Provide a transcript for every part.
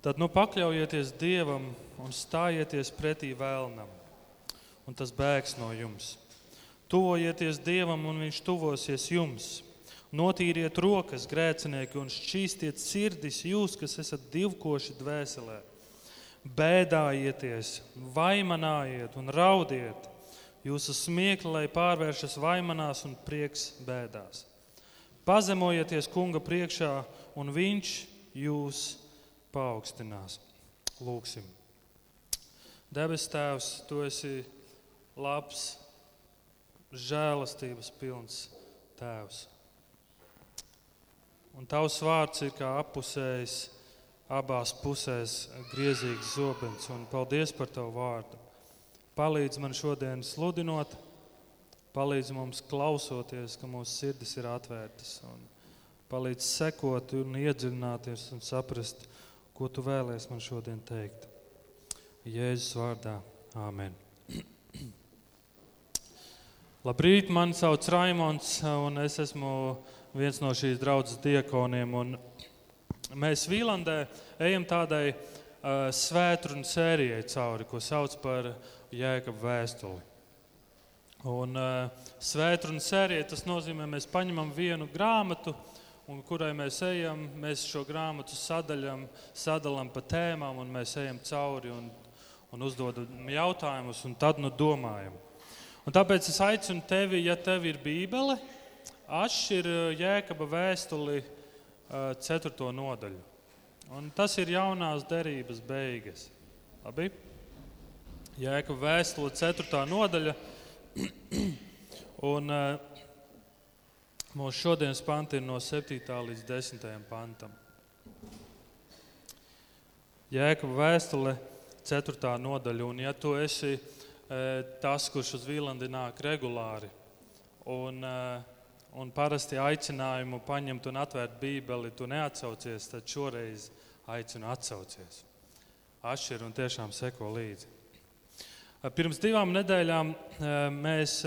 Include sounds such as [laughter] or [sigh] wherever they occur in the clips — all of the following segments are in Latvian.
Tad nu pakļaujieties Dievam un stājieties pretī vēlnam, un tas bēgs no jums. Tuvojieties Dievam, un Viņš tuvosies jums. Notīriet rokas, grēcinieki, un šķīstiet sirdis jūs, kas esat divkoši dvēselē. Bēdājieties, vaimanājiet un raudiet. Jūsu smiekli, lai pārvēršas vaimanās un prieks bēdās. Pazemojieties kunga priekšā, un viņš jūs paaugstinās. Lūksim. Debes Tēvs, tu esi labs, žēlastības pilns Tēvs. Un Tavs vārds ir kā apusējis, abās pusēs griezīgs zobens. Un paldies par Tavu vārdu. Palīdz man šodien sludinot, palīdz mums klausoties, ka mūsu sirdis ir atvērtas. Un palīdz sekot un iedziļināties un saprast, ko tu vēlēsies man šodien teikt. Jēzus vārdā, Āmen. [clears throat] Labrīt, mani sauc Raimons, un es esmu viens no šīs draudzes diekoniem. Un mēs Vīlandē ejam tādai uh, svētkrunu sērijai cauri, ko sauc par Jēkab vēstuli. Un uh, svētkrunu sērija tas nozīmē, mēs paņemam vienu grāmatu, un kurai mēs ejam, mēs šo grāmatu sadaļam, sadalām pa tēmām, un mēs ejam cauri un, un uzdodam jautājumus, un tad nu domājam. Un tāpēc es aicinu tevi, ja tev ir bībele, atšķir Jēkaba vēstuli 4. nodaļu. Un tas ir jaunās derības beigas. Labi? Jēkaba vēstule 4. nodaļa. [clears throat] Un mūsu šodienas panti ir no 7. līdz 10. pantam. Jēkaba vēstule 4. nodaļa. Un ja tu esi tas, kurš uz Vīlandi nāk regulāri, un, un parasti aicinājumu paņemt un atvērt Bībeli, tu neatsaucies, tad šoreiz aicinu atsaucies. Atšķir un tiešām seko līdzi. Pirms divām nedēļām mēs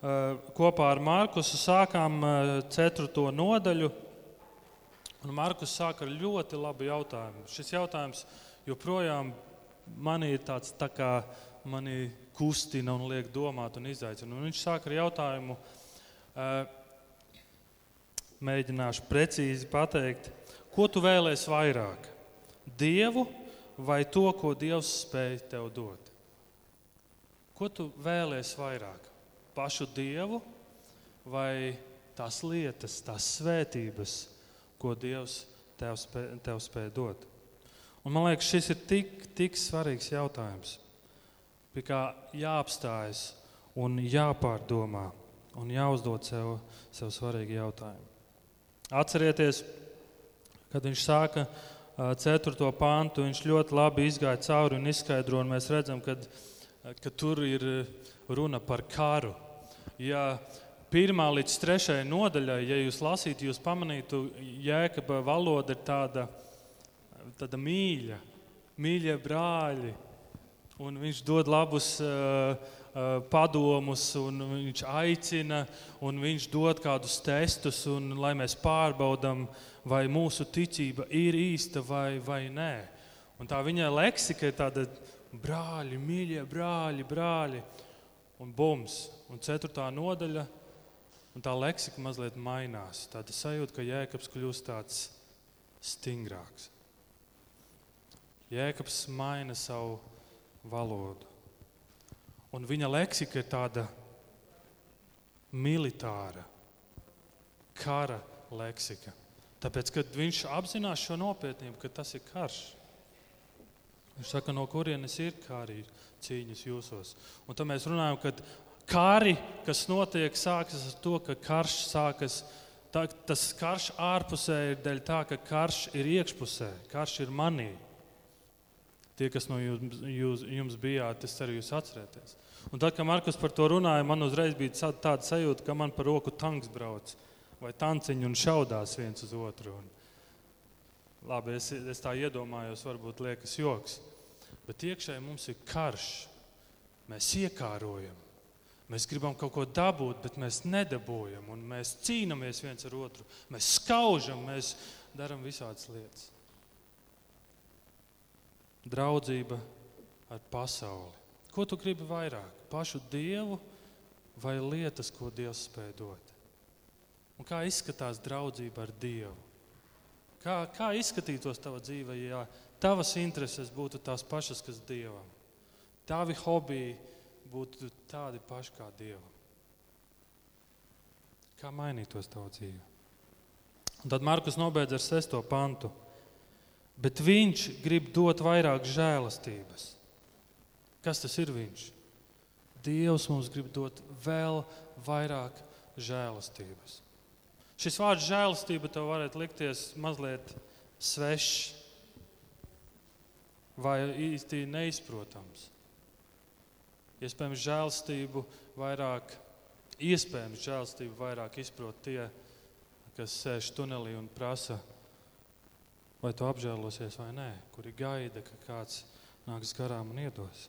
kopā ar Markusu sākām ceturto nodaļu. Un Markus sāk ar ļoti labu jautājumu. Šis jautājums joprojām man ir tāds tā kā mani kustina un liek domāt un izaicina. Un viņš sāk ar jautājumu, mēģināšu precīzi pateikt, ko tu vēlēsi vairāk? Dievu vai to, ko Dievs spēj tev dot? Ko tu vēlēsi vairāk? Pašu Dievu vai tās lietas, tās svētības, ko Dievs tev spēj, tev spēj dot? Un man liekas, šis ir tik, tik svarīgs jautājums pie kā jāapstājas un jāpārdomā un jāuzdod sev, sev svarīgi jautājumi. Atcerieties, kad viņš sāka ceturto pāntu, viņš ļoti labi izgāja cauri un izskaidroja, un mēs redzam, ka, ka tur ir runa par karu. Ja pirmā līdz trešajai nodaļai, ja jūs lasītu, jūs pamanītu, jēkaba valoda ir tāda, tāda mīļa, mīļie brāļi, un viņš dod labus uh, uh, padomus, un viņš aicina, un viņš dod kādus testus, un, lai mēs pārbaudām, vai mūsu ticība ir īsta vai, vai nē. Un tā viņa leksika ir tāda brāļi, mīļie brāļi, brāļi, un bums. Un ceturtā nodaļa, un tā leksika mazliet mainās. Tāda sajūta, ka jēkabs kļūst tāds stingrāks. Jēkabs maina savu valodu. Un viņa leksika ir tāda militāra, kara leksika. Tāpēc, kad viņš apzinās šo nopietnību, ka tas ir karš, viņš saka, no kurienes ir kari cīņas jūsos. Un tad mēs runājam, ka kari, kas notiek, sākas ar to, ka karš sākas. Tā, tas karš ārpusē ir dēļ tā, ka karš ir iekšpusē, karš ir manī. Tie, kas no jums, jūs, jums bijāt, es ceru, jūs atcerieties. Un tad, kad Markus par to runāja, man uzreiz bija tāda sajūta, ka man par roku tanks brauc vai tanciņi un šaudās viens uz otru. Un, labi, es, es tā iedomājos, varbūt liekas joks. Bet iekšēji mums ir karš. Mēs iekārojam. Mēs gribam kaut ko dabūt, bet mēs nedabūjam. Mēs cīnāmies viens ar otru. Mēs skaužam, mēs darām visādas lietas. draudzība ar pasauli. Ko tu gribi vairāk? Pašu Dievu vai lietas, ko Dievs spēj dot? Un kā izskatās draudzība ar Dievu? Kā, kā izskatītos tava dzīve, ja tavas intereses būtu tās pašas, kas Dievam? Tavi hobiji būtu tādi paši kā Dievam. Kā mainītos tava dzīve? Un tad Markus nobeidz ar sesto pantu. Bet viņš grib dot vairāk žēlastības. Kas tas ir viņš? Dievs mums grib dot vēl vairāk žēlastības. Šis vārds žēlastība tev varētu likties mazliet svešs vai īsti neizprotams. Iespējams, žēlastību vairāk, iespējams, žēlastību vairāk izprot tie, kas sēž tunelī un prasa, vai tu apžēlosies vai nē, kuri gaida, ka kāds nāks garām un iedos.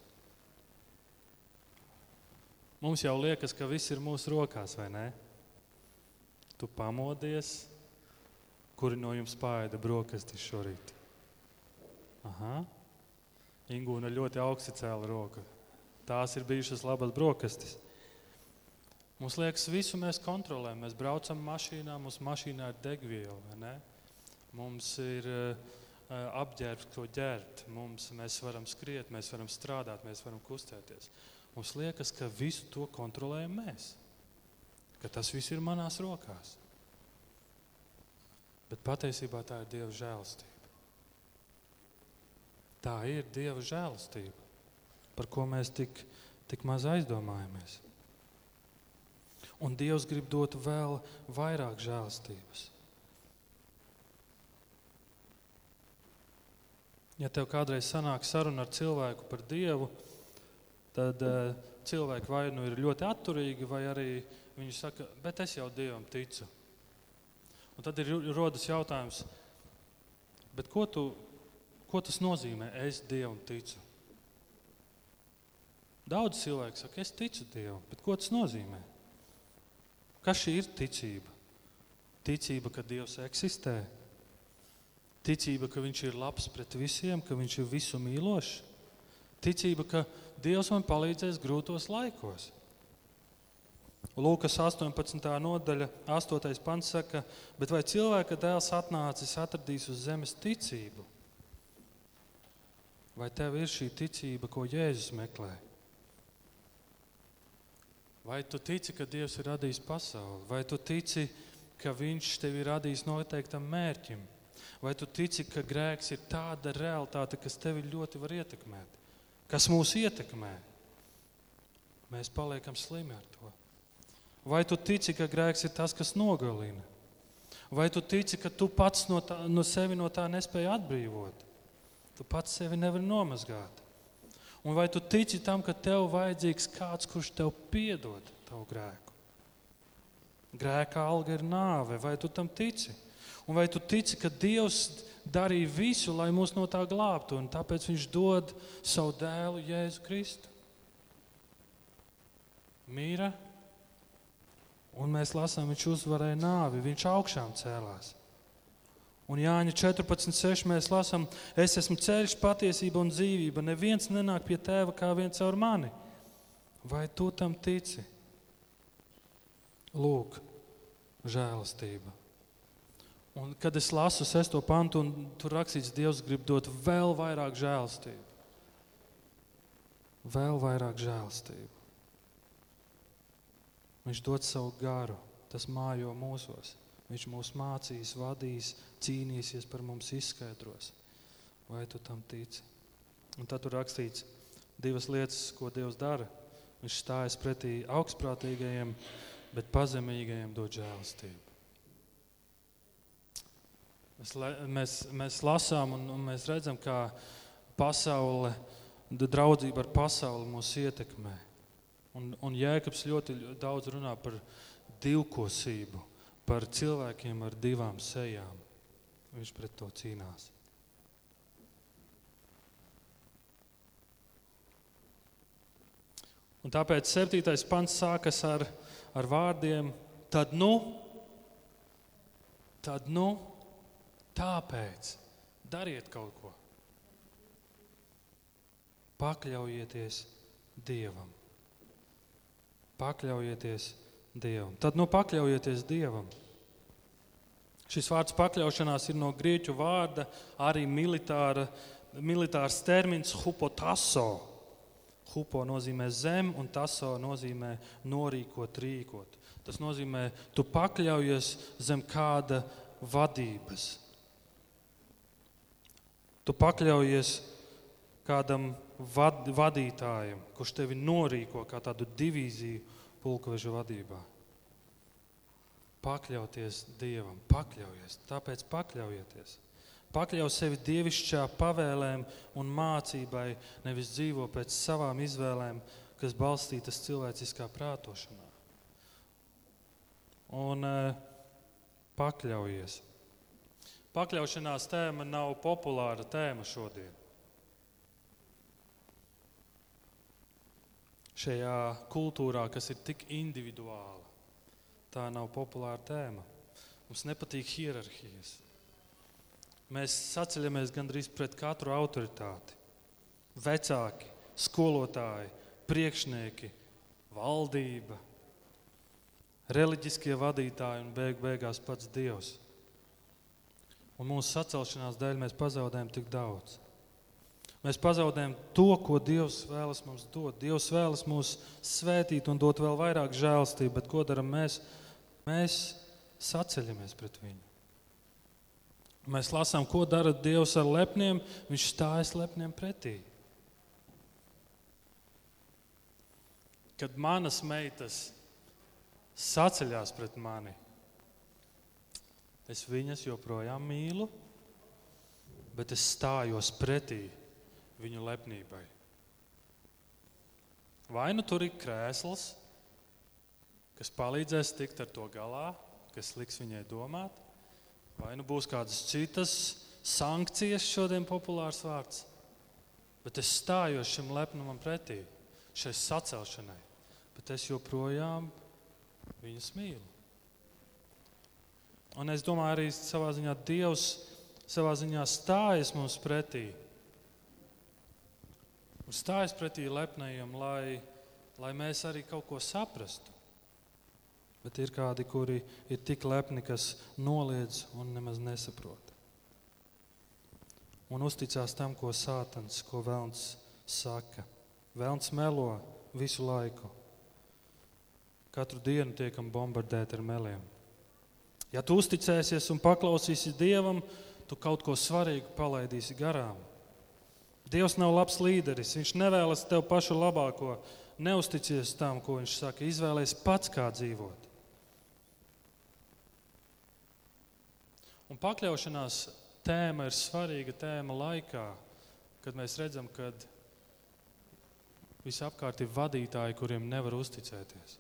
Mums jau liekas, ka viss ir mūsu rokās, vai ne? Tu pamodies, kuri no jums pāēda brokastis šorīt. Aha. Ingūna ļoti augsti cēla roku. Tās ir bijušas labas brokastis. Mums liekas, visu mēs kontrolējam. Mēs braucam mašīnā, mums mašīnā ir degviela. Mums ir uh, apģērbs, ko ģērbt. Mums, mēs varam skriet, mēs varam strādāt, mēs varam kustēties. Mums liekas, ka visu to kontrolējam mēs, ka tas viss ir manās rokās. Bet patiesībā tā ir Dieva žēlastība. Tā ir Dieva žēlastība, par ko mēs tik, tik maz aizdomājamies. Un Dievs grib dot vēl vairāk žēlastības. Ja tev kādreiz sanāk saruna ar cilvēku par Dievu, tad uh, cilvēki vai nu ir ļoti atturīgi, vai arī viņi saka, bet es jau Dievam ticu. Un tad ir rodas jautājums, ko, tu, ko tas nozīmē? Es Dievam ticu. Daudz cilvēku saka, es ticu Dievam, bet ko tas nozīmē? Kas šī ir ticība? Ticība, ka Dievs eksistē, ticība, ka Viņš ir labs pret visiem, ka Viņš ir visu mīlošs, ticība, ka Dievs man palīdzēs grūtos laikos. Lūkas 18. nodaļa, 8. pants saka, bet vai cilvēka dēls atnācis atradīs uz zemes ticību? Vai tev ir šī ticība, ko Jēzus meklē? Vai tu tici, ka Dievs ir radījis pasauli? Vai tu tici, ka Viņš tevi ir radījis noteiktam mērķim? Vai tu tici, ka grēks ir tāda realitāte, kas tevi ļoti var ietekmēt? kas mūs ietekmē, mēs paliekam slimi ar to. Vai tu tici, ka grēks ir tas, kas nogalina? Vai tu tici, ka tu pats no, tā, no sevi no tā nespēji atbrīvot? Tu pats sevi nevari nomazgāt. Un vai tu tici tam, ka tev vajadzīgs kāds, kurš tev piedod tavu grēku? Grēka alga ir nāve, vai tu tam tici? Un vai tu tici, ka Dievs darīja visu, lai mūs no tā glābtu, un tāpēc viņš dod savu dēlu Jēzu Kristu. Mīra, un mēs lasām, viņš uzvarēja nāvi, viņš augšām cēlās. Un Jāņa 14.6. mēs lasām, es esmu ceļš, patiesība un dzīvība. Neviens nenāk pie tēva kā viens caur mani. Vai tu tam tici? Lūk, žēlastība. Un, kad es lasu sesto pantu, un tur rakstīts, Dievs grib dot vēl vairāk žēlstību. Vēl vairāk žēlstību. Viņš dod savu garu, tas mājo mūsos. Viņš mūs mācīs, vadīs, cīnīsies par mums, izskaidros. Vai tu tam tici? Un tad tur rakstīts divas lietas, ko Dievs dara. Viņš stājas pretī augstprātīgajiem, bet pazemīgajiem dod žēlstību. Mēs, mēs, mēs lasām un, un mēs redzam, kā pasaule, draudzība ar pasauli mūs ietekmē. Un, un Jēkabs ļoti daudz runā par divkosību, par cilvēkiem ar divām sejām. Viņš pret to cīnās. Un tāpēc septītais pants sākas ar, ar vārdiem: tad nu, tad nu, Tāpēc dariet kaut ko. pakļaujieties Dievam. Pakļaujieties Dievam. Tad nu pakļaujieties Dievam. Šis vārds pakļaušanās ir no grieķu vārda arī militāra, militārs termins hupotaso. Hupo nozīmē zem, un taso nozīmē norīkot, rīkot. Tas nozīmē, tu pakļaujies zem kāda vadības. Tu pakļaujies kādam vad, vadītājam, kurš tevi norīko kā tādu divīziju pulkveža vadībā. Pakļauties Dievam, pakļaujies, tāpēc pakļaujieties. Pakļauj sevi dievišķā pavēlēm un mācībai, nevis dzīvo pēc savām izvēlēm, kas balstītas cilvēciskā prātošanā. Un uh, pakļaujies. Pakļaušanās tēma nav populāra tēma šodien. Šajā kultūrā, kas ir tik individuāla, tā nav populāra tēma. Mums nepatīk hierarhijas. Mēs saceļamies gandrīz pret katru autoritāti. Vecāki, skolotāji, priekšnieki, valdība, reliģiskie vadītāji un beig beigās pats Dievs. Un mūsu sacelšanās dēļ mēs pazaudējam tik daudz. Mēs pazaudējam to, ko Dievs vēlas mums dot. Dievs vēlas mūs svētīt un dot vēl vairāk žēlstību, bet ko darām mēs? Mēs saceļamies pret viņu. Mēs lasām, ko dara Dievs ar lepniem. Viņš stājas lepniem pretī. Kad manas meitas saceļās pret mani, es viņas joprojām mīlu, bet es stājos pretī viņu lepnībai. Vai nu tur ir krēsls, kas palīdzēs tikt ar to galā, kas liks viņai domāt, Vai nu būs kādas citas sankcijas, šodien populārs vārds, bet es stājos šim lepnumam pretī, šai sacelšanai, bet es joprojām viņus mīlu. Un es domāju, arī savā ziņā Dievs savā ziņā stājas mums pretī. Un stājas pretī lepnajam, lai, lai mēs arī kaut ko saprastu. Bet ir kādi, kuri ir tik lepni, kas noliedz un nemaz nesaprot. Un uzticās tam, ko sātans, ko vēlns saka. Vēlns melo visu laiku. Katru dienu tiekam bombardēti ar meliem. Ja tu uzticēsies un paklausīsi Dievam, tu kaut ko svarīgu palaidīsi garām. Dievs nav labs līderis. Viņš nevēlas tev pašu labāko. Neusticies tam, ko viņš saka. Izvēlēsies pats, kā dzīvot. Un pakļaušanās tēma ir svarīga tēma laikā, kad mēs redzam, ka visapkārt ir vadītāji, kuriem nevar uzticēties.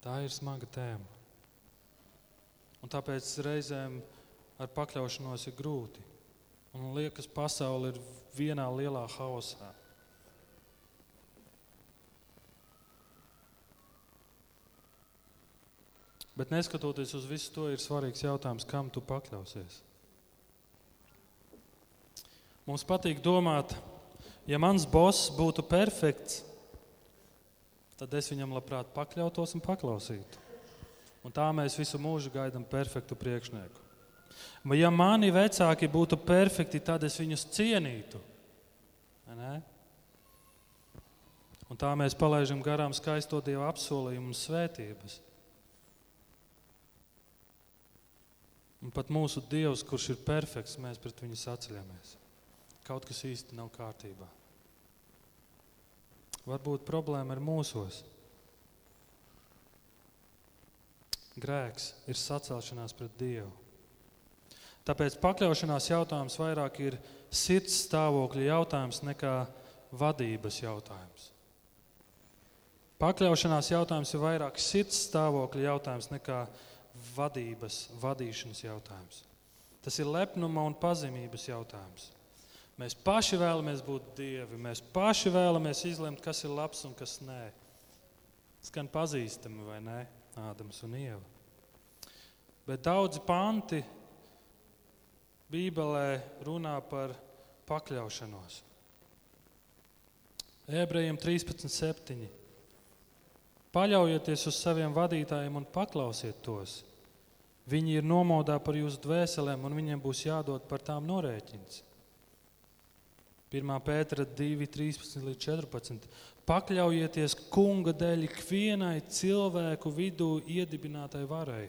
Tā ir smaga tēma. Un tāpēc reizēm ar pakļaušanos ir grūti. Un liekas, pasaule ir vienā lielā haosā. Bet neskatoties uz visu to, ir svarīgs jautājums, kam tu pakļausies. Mums patīk domāt, ja mans boss būtu perfekts, tad es viņam labprāt pakļautos un paklausītu. Un tā mēs visu mūžu gaidām perfektu priekšnieku. Vai ja mani vecāki būtu perfekti, tad es viņus cienītu. Ne? Un tā mēs palaidām garām skaisto dievu apsolījumu un svētības. Un pat mūsu Dievs, kurš ir perfekts, mēs pret viņu saceļamies. Kaut kas īsti nav kārtībā. Varbūt problēma ir mūsos. Grēks ir sacelšanās pret Dievu. Tāpēc pakļaušanās jautājums vairāk ir sirds stāvokļa jautājums nekā vadības jautājums. Pakļaušanās jautājums ir vairāk sirds stāvokļa jautājums nekā vadības, vadīšanas jautājums. Tas ir lepnuma un pazemības jautājums. Mēs paši vēlamies būt dievi, mēs paši vēlamies izlemt, kas ir labs un kas nē. Skan pazīstami vai nē, Ādams un Ieva. Bet daudzi panti Bībelē runā par pakļaušanos. Ebrejiem 13.7. Paļaujieties uz saviem vadītājiem un paklausiet tos. Viņi ir nomodā par jūsu dvēselēm, un viņiem būs jādod par tām norēķins. 1. pētera 2, 13 līdz 14. Pakļaujieties kunga dēļ ikvienai cilvēku vidū iedibinātai varai.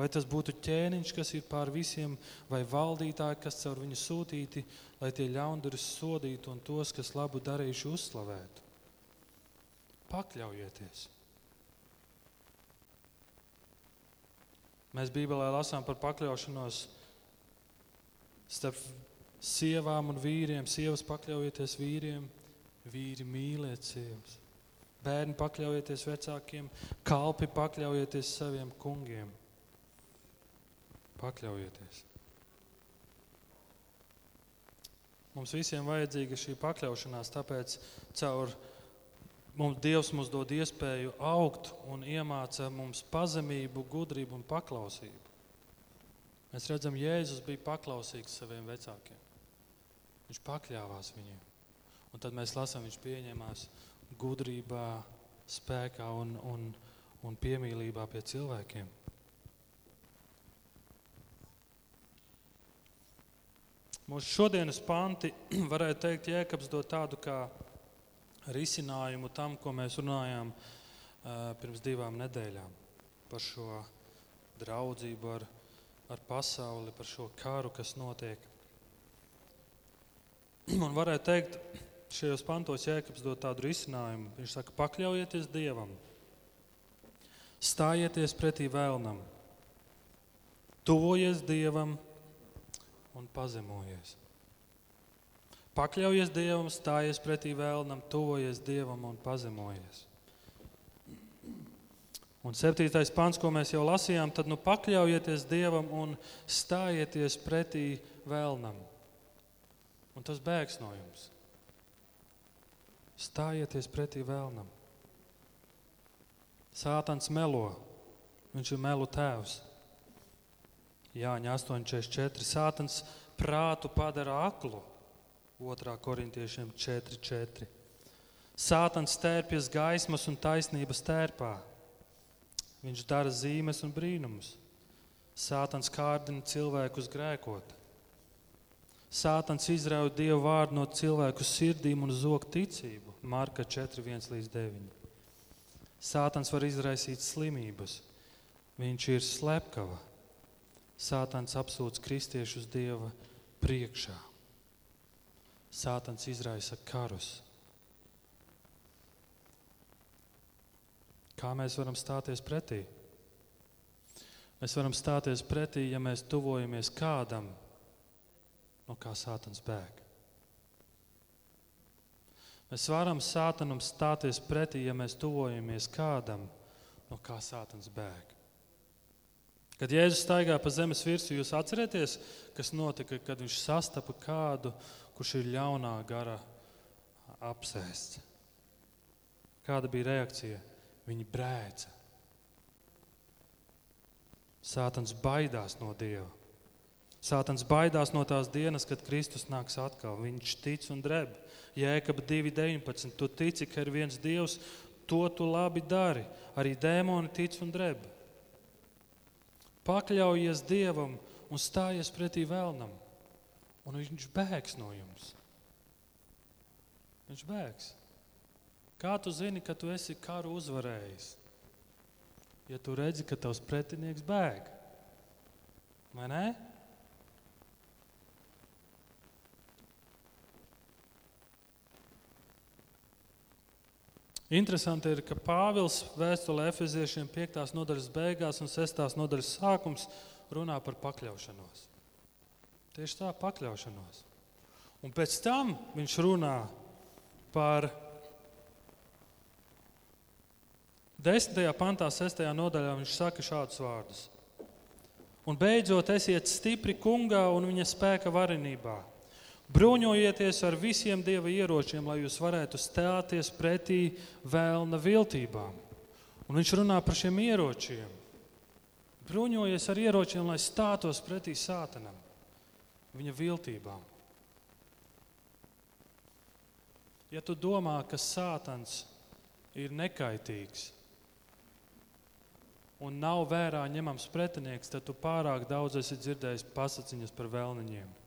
Vai tas būtu ķēniņš, kas ir pār visiem, vai valdītāji, kas caur viņu sūtīti, lai tie ļaundaris sodītu un tos, kas labu darījuši, uzslavētu. Pakļaujieties! Mēs Bībelē lasām par pakļaušanos starp sievām un vīriem. Sievas pakļaujieties vīriem, vīri mīliet sievas. Bērni pakļaujieties vecākiem, kalpi pakļaujieties saviem kungiem. Pakļaujieties. Mums visiem vajadzīga šī pakļaušanās, tāpēc caur mums Dievs mums dod iespēju augt un iemāca mums pazemību, gudrību un paklausību. Mēs redzam, Jēzus bija paklausīgs saviem vecākiem. Viņš pakļāvās viņiem. Un tad mēs lasām, viņš pieņēmās gudrībā, spēkā un, un, un piemīlībā pie cilvēkiem. Mūsu šodienas panti [clears throat] varētu teikt, Jēkabs dod tādu kā risinājumu tam, ko mēs runājām pirms divām nedēļām par šo draudzību ar, ar pasauli, par šo karu, kas notiek. [clears throat] Un varētu teikt, šajos pantos Jēkabs dod tādu risinājumu. Viņš saka, pakļaujieties Dievam, stājieties pretī vēlnam, tuvojies Dievam un pazemojies. Pakļaujies Dievam, stājies pretī vēlnam, tuvojies Dievam un pazemojies. Un septītais pants, ko mēs jau lasījām, tad nu pakļaujieties Dievam un stājieties pretī vēlnam. Un tas bēgs no jums. Stājieties pretī vēlnam. Sātans melo, viņš ir melu tēvs. Jāņa 8,44. Sātans prātu padara aklu. 2. korintiešiem 4.4. Sātans stērpjas gaismas un taisnības tērpā. Viņš dara zīmes un brīnumus. Sātans kārdina cilvēkus grēkot. Sātans izrauj dievu vārdu no cilvēku sirdīm un zog ticību. Marka 4.1 līdz 9. Sātans var izraisīt slimības. Viņš ir slepkava. Sātans apsūdz kristiešus dieva priekšā. Sātans izraisa karus. Kā mēs varam stāties pretī? Mēs varam stāties pretī, ja mēs tuvojamies kādam, no kā sātans bēg. Mēs varam sātanam stāties pretī, ja mēs tuvojamies kādam, no kā sātans bēg. Kad Jēzus staigā pa zemes virsmu, jūs atcerieties, kas notika, kad viņš sastapa kādu, kurš ir ļaunā gara apsēsts. Kāda bija reakcija? Viņi brēca. Sātans baidās no Dieva. Sātans baidās no tās dienas, kad Kristus nāks atkal. Viņš tic un dreb. Jēkab 2.19. Tu tici, ka ir viens Dievs, to tu labi dari. Arī dēmoni tic un dreb. Pakļaujies Dievam un stājies pretī vēlnam un viņš bēgs no jums. Viņš bēgs. Kā tu zini, ka tu esi karu uzvarējis? Ja tu redzi, ka tavs pretinieks bēg, vai ne? Interesanti ir, ka Pāvils vēstulē Efeziešiem 5. nodaļas beigās un 6. nodaļas sākums runā par pakļaušanos. Tieši tā, pakļaušanos. Un pēc tam viņš runā par 10. pantā, 6. nodaļā. Viņš saka šādus vārdus. Un beidzot, esiet stipri kungā un viņa spēka varenībā. Bruņojieties ar visiem dieva ieročiem, lai jūs varētu stāties pretī vēlna viltībām. Un viņš runā par šiem ieročiem. Bruņojies ar ieročiem, lai stātos pretī sātanam viņa viltībām. Ja tu domā, ka sātans ir nekaitīgs un nav vērā ņemams pretinieks, tad tu pārāk daudz esi dzirdējis pasakiņas par vēlniņiem.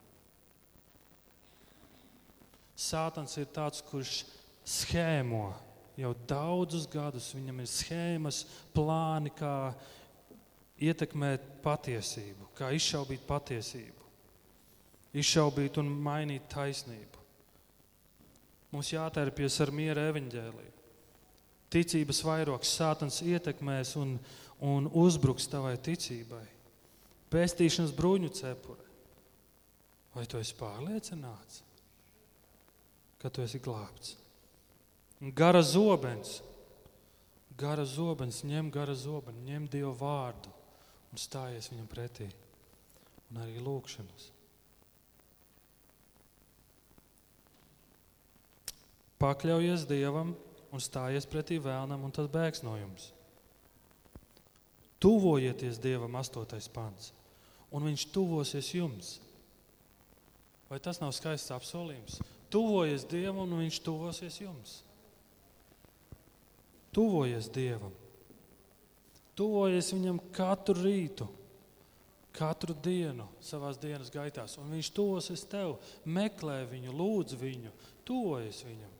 Sātans ir tāds, kurš schēmo jau daudzus gadus. Viņam ir schēmas, plāni, kā ietekmēt patiesību, kā izšaubīt patiesību, izšaubīt un mainīt taisnību. Mums jātērpjas ar miera evaņģēliju. Ticības vairogs sātans ietekmēs un, un uzbruks tavai ticībai. Pēstīšanas bruņu cepure. Vai tu esi pārliecināts, ka tu esi glābts? Gara zobens. Gara zobens, ņem gara zobenu, ņem Dievu vārdu un stājies viņam pretī. Un arī lūkšanas. Pakļaujies Dievam un stājies pretī vēlnam, un tas bēgs no jums. Tuvojieties Dievam, astotais pants, un Viņš tuvosies jums. Vai tas nav skaists apsolījums? Tuvojies Dievam, un Viņš tuvosies jums. Tuvojies Dievam. Tuvojies Viņam katru rītu, katru dienu, savā dienas gaitā. Un Viņš tuvosies tev, meklē viņu, lūdz viņu, tuvojies Viņam.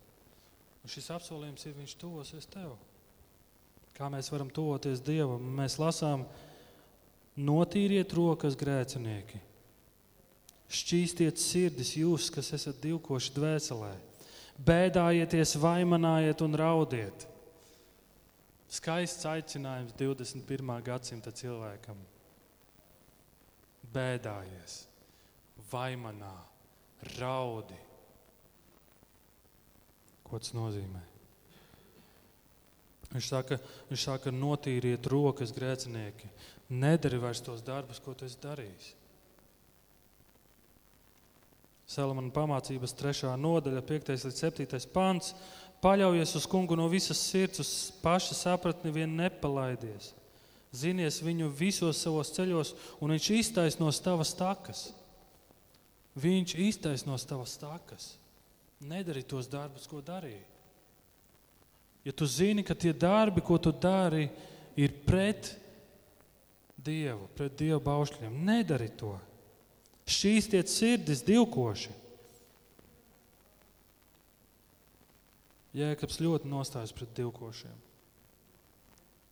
Un šis apsolījums ir, Viņš tuvosies tev. Kā mēs varam tuvoties Dievam? Mēs lasām, notīriet rokas grēcinieki, šķīstiet sirdis jūs, kas esat divkoši dvēselē, bēdājieties, vaimanājiet un raudiet. Skaists aicinājums 21. gadsimta cilvēkam. Bēdājies, vaimanā, raudi. Ko tas nozīmē? Viņš saka, viņš saka, notīriet rokas grēcinieki. Nedari vairs tos darbus, ko tu esi darījis. Salamana pamācības 3. nodaļa, 5. līdz 7. pants Paļaujies uz kungu no visas sirds, uz paša sapratni vien nepalaidies. Zinies viņu visos savos ceļos, un viņš iztaisnos tavas takas. Viņš iztaisnos tavas takas. Nedari tos darbus, ko darīji. Ja tu zini, ka tie darbi, ko tu dari, ir pret Dievu, pret Dieva baušļiem, nedari to. Šķīstiet sirdis divkoši. Jēkabs ļoti nostājas pret divkošiem.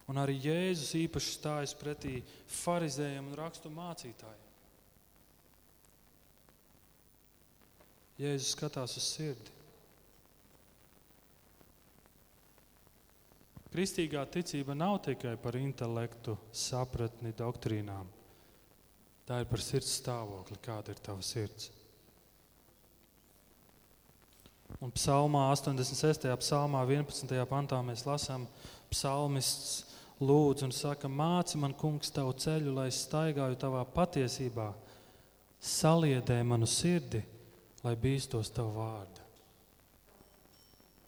Un arī Jēzus īpaši stājas pretī farizējiem un rakstu mācītājiem. Jēzus skatās uz sirdi. Kristīgā ticība nav tikai par intelektu, sapratni, doktrīnām. Tā ir par sirds stāvokli, kāda ir tava sirds. Un psalmā 86. psalmā 11. pantā mēs lasām, psalmists lūdz un saka, māci man, kungs, tavu ceļu, lai es staigāju tavā patiesībā, saliedē manu sirdi, lai bīstos tavu vārdu.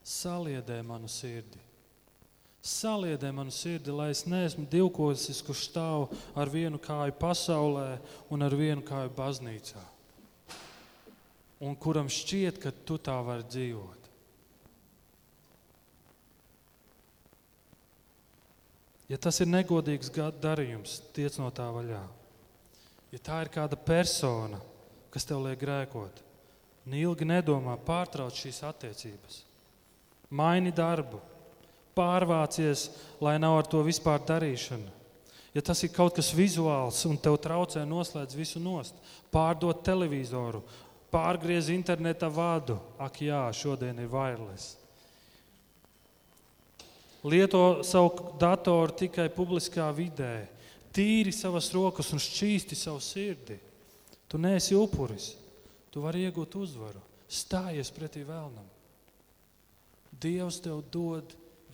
Saliedē manu sirdi. Saliedē manu sirdi, lai es neesmu divkosis, kurš stāv ar vienu kāju pasaulē un ar vienu kāju baznīcā un kuram šķiet, ka tu tā vari dzīvot. Ja tas ir negodīgs darījums, tiec no tā vaļā. Ja tā ir kāda persona, kas tev liek grēkot, ilgi nedomā, pārtrauc šīs attiecības, maini darbu, pārvācies, lai nav ar to vispār darīšana. Ja tas ir kaut kas vizuāls un tev traucē noslēdz visu nost, pārdot televizoru, pārgriez interneta vadu. Ak, jā, šodien ir wireless. Lieto savu datoru tikai publiskā vidē, tīri savas rokas un šķīsti savu sirdi. Tu neesi upuris, tu vari iegūt uzvaru. Stājies pretī vēlnam. Dievs tev dod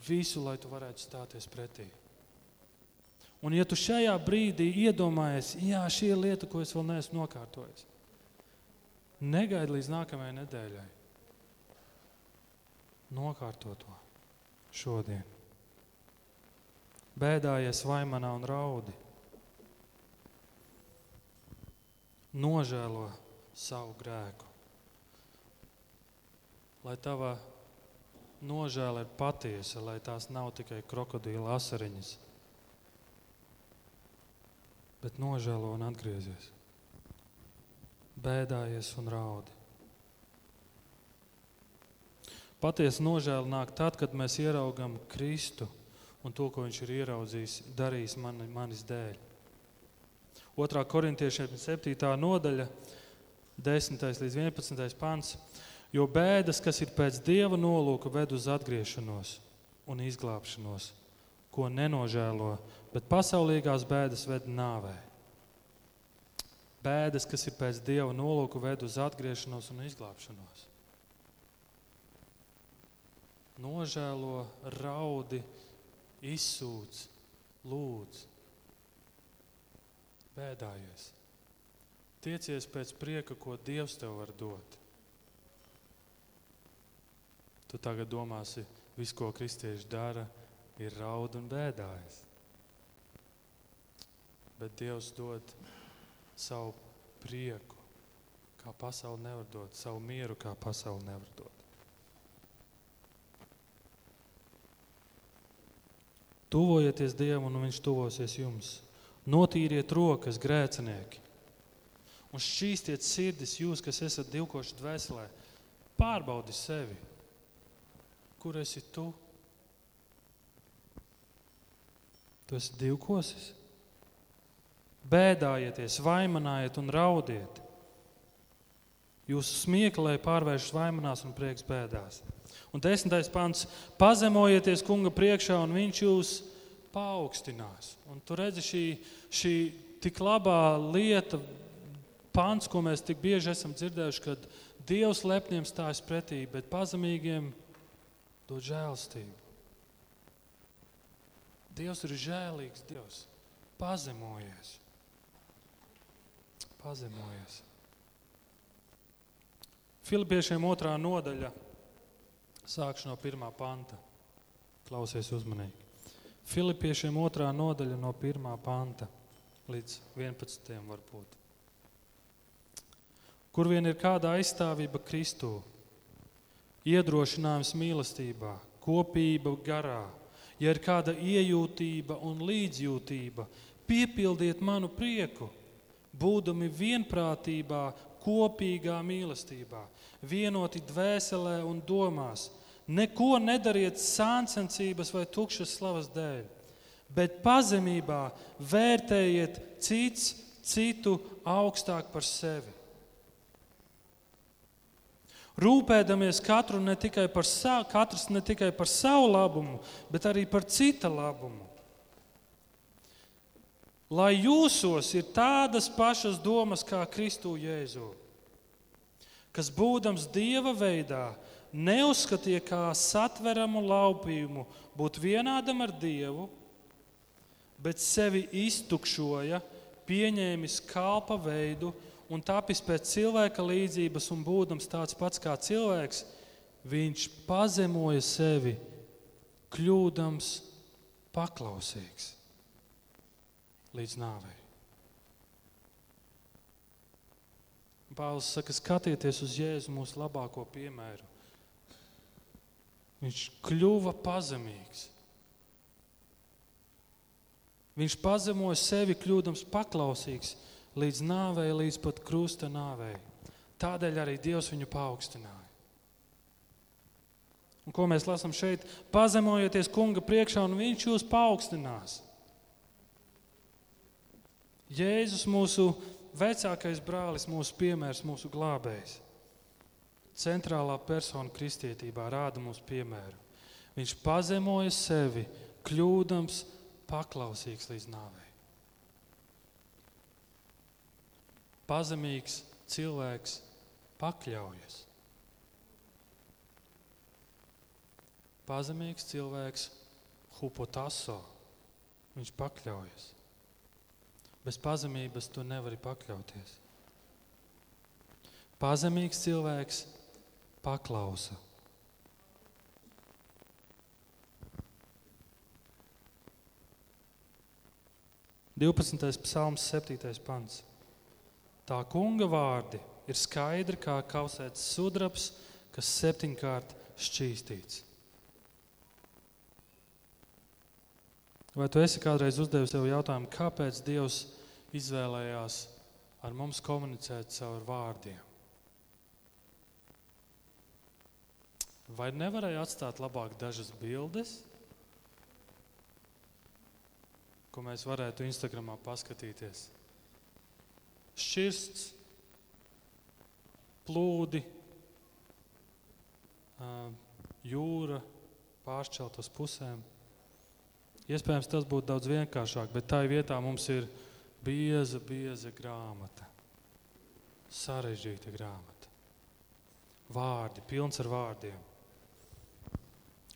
visu, lai tu varētu stāties pretī. Un, ja tu šajā brīdī iedomājies, jā, šī ir lieta, ko es vēl neesmu nokārtojis, Negaidi līdz nākamajai nedēļai. Nokārto to šodien. Bēdājies vaimanā un raudi. Nožēlo savu grēku. Lai tava nožēla ir patiesa, lai tās nav tikai krokodīla asariņas, bet nožēlo un atgriezies, bēdājies un raudi. Patiesa nožēla nāk tad, kad mēs ieraugam Kristu un to, ko Viņš ir ieraudzījis, darījis mani, manis dēļ. 2. korintiešiem 7. nodaļa, 10. līdz 11. pants. Jo bēdas, kas ir pēc dieva nolūka, ved uz atgriešanos un izglābšanos, ko nenožēlo, bet pasaulīgās bēdas ved nāvē. Bēdas, kas ir pēc dieva nolūka, ved uz atgriešanos un izglābšanos nožēlo, raudi, izsūdz, lūdz, bēdājies. Tiecies pēc prieka, ko Dievs tev var dot. Tu tagad domāsi, viss, ko kristieši dara, ir raud un bēdājas. Bet Dievs dod savu prieku, kā pasaule nevar dot, savu mieru, kā pasaule nevar dot. Tuvojieties Dievam, un Viņš tuvosies jums. Notīriet rokas, grēcinieki, un šķīstiet sirdis, jūs, kas esat divkoši dvēselē. Pārbaudi sevi. Kur esi tu? Tu esi divkosis. Bēdājieties, vaimanājiet un raudiet. Jūsu smieklē pārvēršas vaimanās un prieks bēdās. Un desmitais pants - pazemojieties kunga priekšā, un viņš jūs paaugstinās. Un tu redzi šī, šī tik labā lieta, pants, ko mēs tik bieži esam dzirdējuši, kad Dievs lepniem stājas pretī, bet pazemīgiem dod žēlstību. Dievs ir žēlīgs Dievs. Pazemojies. Pazemojies. Filipiešiem otrā nodaļa Sākšu no pirmā panta. Klausies uzmanīgi. Filipiešiem otrā nodaļa no pirmā panta līdz 11. varbūt. Kur vien ir kāda aizstāvība Kristū, iedrošinājums mīlestībā, kopība garā, ja ir kāda iejūtība un līdzjūtība, piepildiet manu prieku, būdami vienprātībā, kopīgā mīlestībā, vienoti dvēselē un domās. Neko nedariet sāncensības vai tukšas slavas dēļ, bet pazemībā vērtējiet cits citu augstāk par sevi. Rūpēdamies katru ne tikai par savu, katrs ne tikai par savu labumu, bet arī par cita labumu. Lai jūsos ir tādas pašas domas kā Kristu Jēzu, kas būdams Dieva veidā, neuzskatīja kā satveramu laupījumu būt vienādam ar Dievu, bet sevi iztukšoja, pieņēmis kalpa veidu un tapis pēc cilvēka līdzības un būdams tāds pats kā cilvēks, viņš pazemoja sevi, kļūdams paklausīgs līdz nāvei. Pāvils saka, skatieties uz Jēzu, mūsu labāko piemēru. Viņš kļuva pazemīgs. Viņš pazemoja sevi, kļūdams paklausīgs līdz nāvei, līdz pat krusta nāvei. Tādēļ arī Dievs viņu paaugstināja. Un ko mēs lasām šeit? Pazemojieties kunga priekšā, un viņš jūs paaugstinās. Jēzus, mūsu vecākais brālis, mūsu piemērs, mūsu glābējs centrālā persona kristietībā rāda mums piemēru. Viņš pazemoja sevi, kļūdams paklausīgs līdz nāvei. Pazemīgs cilvēks pakļaujas. Pazemīgs cilvēks hupotaso. Viņš pakļaujas. Bez pazemības tu nevari pakļauties. Pazemīgs cilvēks paklausa. Divpadsmitais psalms, septītais pants. Tā kunga vārdi ir skaidri kā kausēts sudrabs, kas septiņkārt šķīstīts. Vai tu esi kādreiz uzdevis sev jautājumu, kāpēc Dievs izvēlējās ar mums komunicēt caur vārdiem? Vai nevarēja atstāt labāk dažas bildes, ko mēs varētu Instagramā paskatīties? Šķirsts, plūdi, jūra, pāršķelt uz pusēm. Iespējams, tas būtu daudz vienkāršāk, bet tā vietā mums ir bieza, bieza grāmata. Sarežģīta grāmata. Vārdi, pilns ar vārdiem.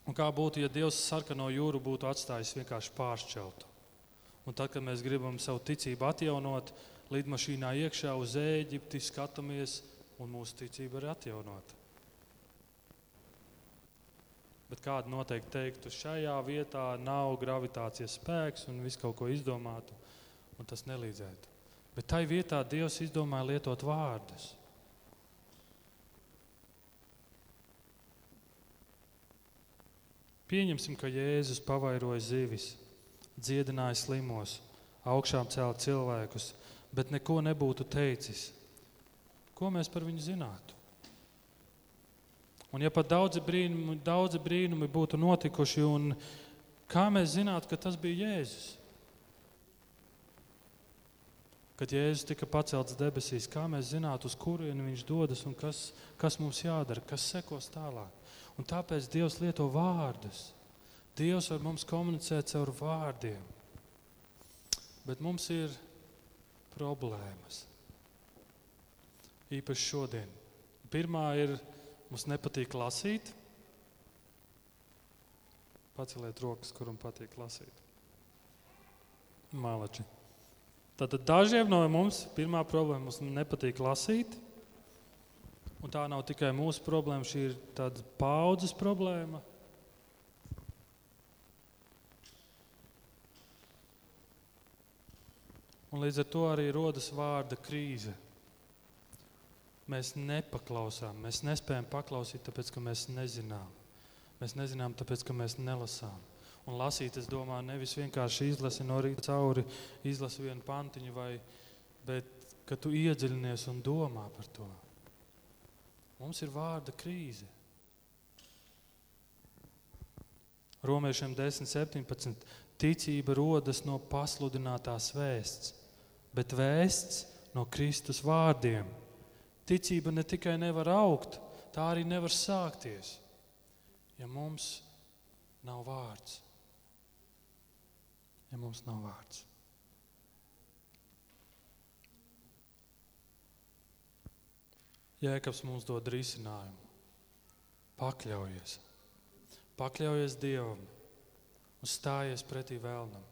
Un kā būtu, ja Dievs sarkano jūru būtu atstājis vienkārši pāršķeltu? Un tad, kad mēs gribam savu ticību atjaunot, lidmašīnā iekšā uz Ēģipti skatāmies, un mūsu ticība ir atjaunota. Bet kāda noteikti teiktu, šajā vietā nav gravitācijas spēks un viss kaut ko izdomātu, un tas nelīdzētu. Bet tai vietā Dievs izdomāja lietot vārdus. Pieņemsim, ka Jēzus pavairoja zivis, dziedināja slimos, augšām cēlā cilvēkus, bet neko nebūtu teicis. Ko mēs par viņu zinātu? Un ja pat daudzi brīnumi, daudzi brīnumi būtu notikuši, un kā mēs zinātu, ka tas bija Jēzus? Kad Jēzus tika pacelts debesīs, kā mēs zinātu, uz kurieni viņš dodas un kas, kas mums jādara, kas sekos tālāk. Un tāpēc Dievs lieto vārdus. Dievs ar mums komunicē caur vārdiem. Bet mums ir problēmas. Īpaši šodien. Pirmā ir Mums nepatīk lasīt. Paceliet rokas, kuram patīk lasīt. Mālači. Tātad dažiem no mums pirmā problēma mums nepatīk lasīt. Un tā nav tikai mūsu problēma, šī ir tāda paudzes problēma. Un līdz ar to arī rodas vārda krīze. Mēs nepaklausām, mēs nespējam paklausīt, tāpēc ka mēs nezinām. Mēs nezinām, tāpēc ka mēs nelasām. Un lasīt, es domāju, nevis vienkārši izlasi no rīta cauri, izlasi vienu pantiņu, vai, bet ka tu iedziļinies un domā par to. Mums ir vārda krīze. Romiešiem 10, 17. Ticība rodas no pasludinātās vēsts, bet vēsts no Kristus vārdiem. Ticība ne tikai nevar augt, tā arī nevar sākties, ja mums nav vārds. Ja mums nav vārds. Jēkabs mums dod risinājumu. Pakļaujies, pakļaujies Dievam un stājies pretī vēlnam.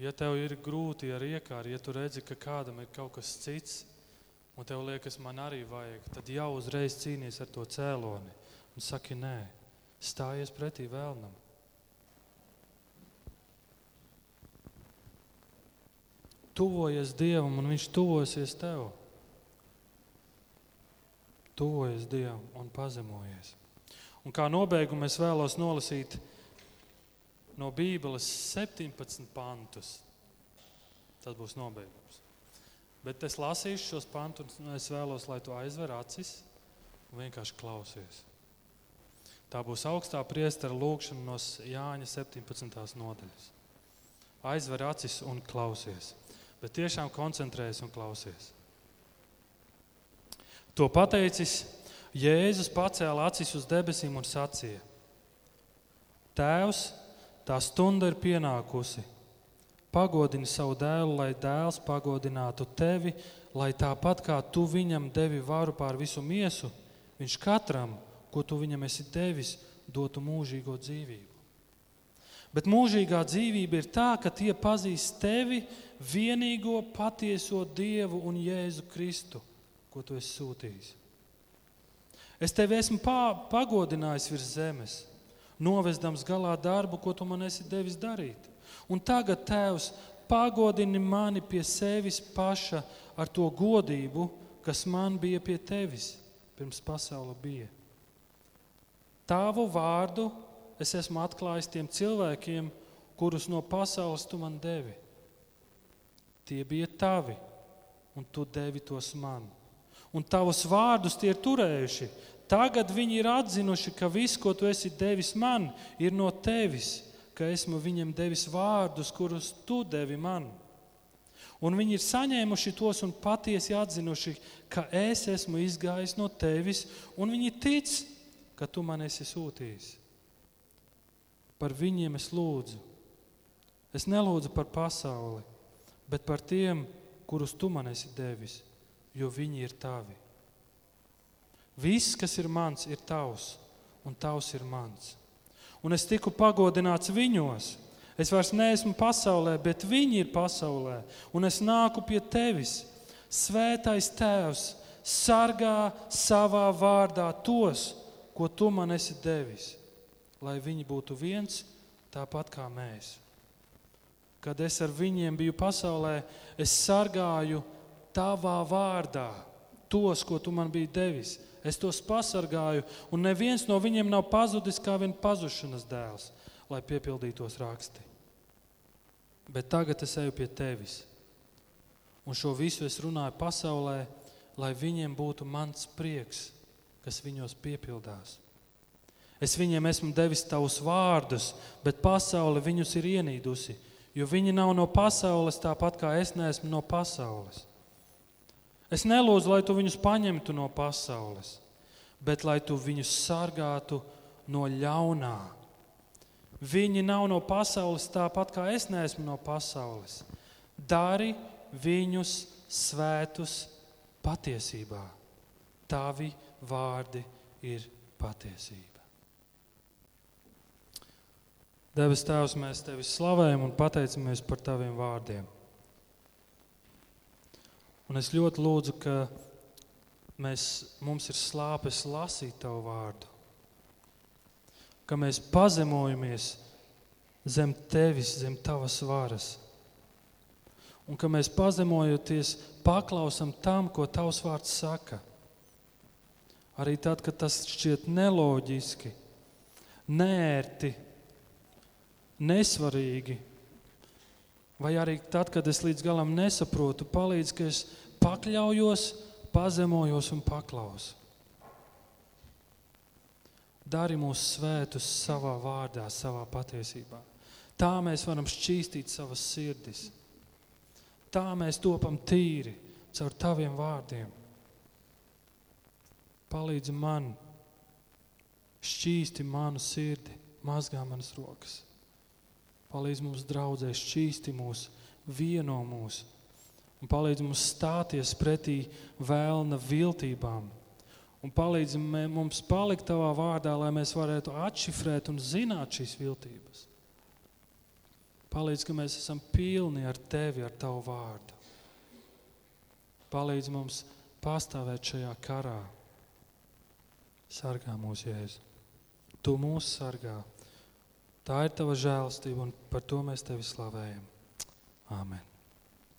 Ja tev ir grūti ar iekāru, ja tu redzi, ka kādam ir kaut kas cits, un tev liekas, man arī vajag, tad jau uzreiz cīnīties ar to cēloni un saki, nē, stājies pretī vēlnam. Tuvojies Dievam, un Viņš tuvosies tev. Tuvojies Dievam un pazemojies. Un kā nobeigumu es vēlos nolasīt no Bībeles 17 pantus. Tas būs nobeigums. Bet es lasīšu šos pantus, un es vēlos, lai tu aizver acis un vienkārši klausies. Tā būs augstā priestera lūkšana no Jāņa 17. nodaļas. Aizver acis un klausies. Bet tiešām koncentrējies un klausies. To pateicis, Jēzus pacēla acis uz debesīm un sacīja: Tēvs, Tā stunda ir pienākusi. Pagodini savu dēlu, lai dēls pagodinātu tevi, lai tāpat kā tu viņam devi varu pār visu miesu, viņš katram, ko tu viņam esi devis, dotu mūžīgo dzīvību. Bet mūžīgā dzīvība ir tā, ka tie pazīst tevi, vienīgo patieso Dievu un Jēzu Kristu, ko tu esi sūtījis. Es tevi esmu pagodinājis virs zemes novesdams galā darbu, ko tu man esi devis darīt. Un tagad, Tēvs, pagodini mani pie sevis paša ar to godību, kas man bija pie tevis pirms pasaule bija. Tavu vārdu es esmu atklājis tiem cilvēkiem, kurus no pasaules tu man devi. Tie bija tavi, un tu devi tos man. Un tavus vārdus tie ir turējuši. Tagad viņi ir atzinuši, ka viss, ko tu esi devis man, ir no tevis, ka esmu viņiem devis vārdus, kurus tu devi man. Un viņi ir saņēmuši tos un patiesi atzinuši, ka es esmu izgājis no tevis, un viņi tic, ka tu man esi sūtījis. Par viņiem es lūdzu. Es nelūdzu par pasauli, bet par tiem, kurus tu man esi devis, jo viņi ir tavi. Viss, kas ir mans, ir tavs, un tavs ir mans. Un es tiku pagodināts viņos. Es vairs neesmu pasaulē, bet viņi ir pasaulē, un es nāku pie tevis. Svētais Tēvs sargā savā vārdā tos, ko tu man esi devis, lai viņi būtu viens tāpat kā mēs. Kad es ar viņiem biju pasaulē, es sargāju tavā vārdā tos, ko tu man biji devis. Es tos pasargāju, un neviens no viņiem nav pazudis kā vien pazušanas dēls, lai piepildītos raksti. Bet tagad es eju pie tevis, un šo visu es runāju pasaulē, lai viņiem būtu mans prieks, kas viņos piepildās. Es viņiem esmu devis tavus vārdus, bet pasaule viņus ir ienīdusi jo viņi nav no pasaules tāpat kā es neesmu no pasaules. Es nelūdzu, lai tu viņus paņemtu no pasaules, bet lai tu viņus sargātu no ļaunā. Viņi nav no pasaules tāpat kā es neesmu no pasaules. Dari viņus svētus patiesībā. Tavi vārdi ir patiesība. Debes Tēvs, mēs Tevi slavējam un pateicamies par Taviem vārdiem. Un es ļoti lūdzu, ka mēs, mums ir slāpes lasīt Tavu vārdu, ka mēs pazemojamies zem Tevis, zem Tavas varas, un ka mēs pazemojoties paklausam tam, ko Tavs vārds saka. Arī tad, kad tas šķiet neloģiski, nērti, nesvarīgi. Vai arī tad, kad es līdz galam nesaprotu, palīdz, ka es pakļaujos, pazemojos un paklausu. Dari mūs svētus savā vārdā, savā patiesībā. Tā mēs varam šķīstīt savas sirdis. Tā mēs topam tīri caur taviem vārdiem. Palīdzi man, šķīsti manu sirdi, mazgā manas rokas. Palīdz mums draudzē šķīsti mūs, vieno mūs un palīdz mums stāties pretī vēlna viltībām. Un palīdz mums palikt tavā vārdā, lai mēs varētu atšifrēt un zināt šīs viltības. Palīdz, ka mēs esam pilni ar tevi, ar tavu vārdu. Palīdz mums pastāvēt šajā karā. Sargā mūsu jēzu. Tu mūs sargā. Tā ir tava žēlastība, un par to mēs tevi slavējam. Āmen!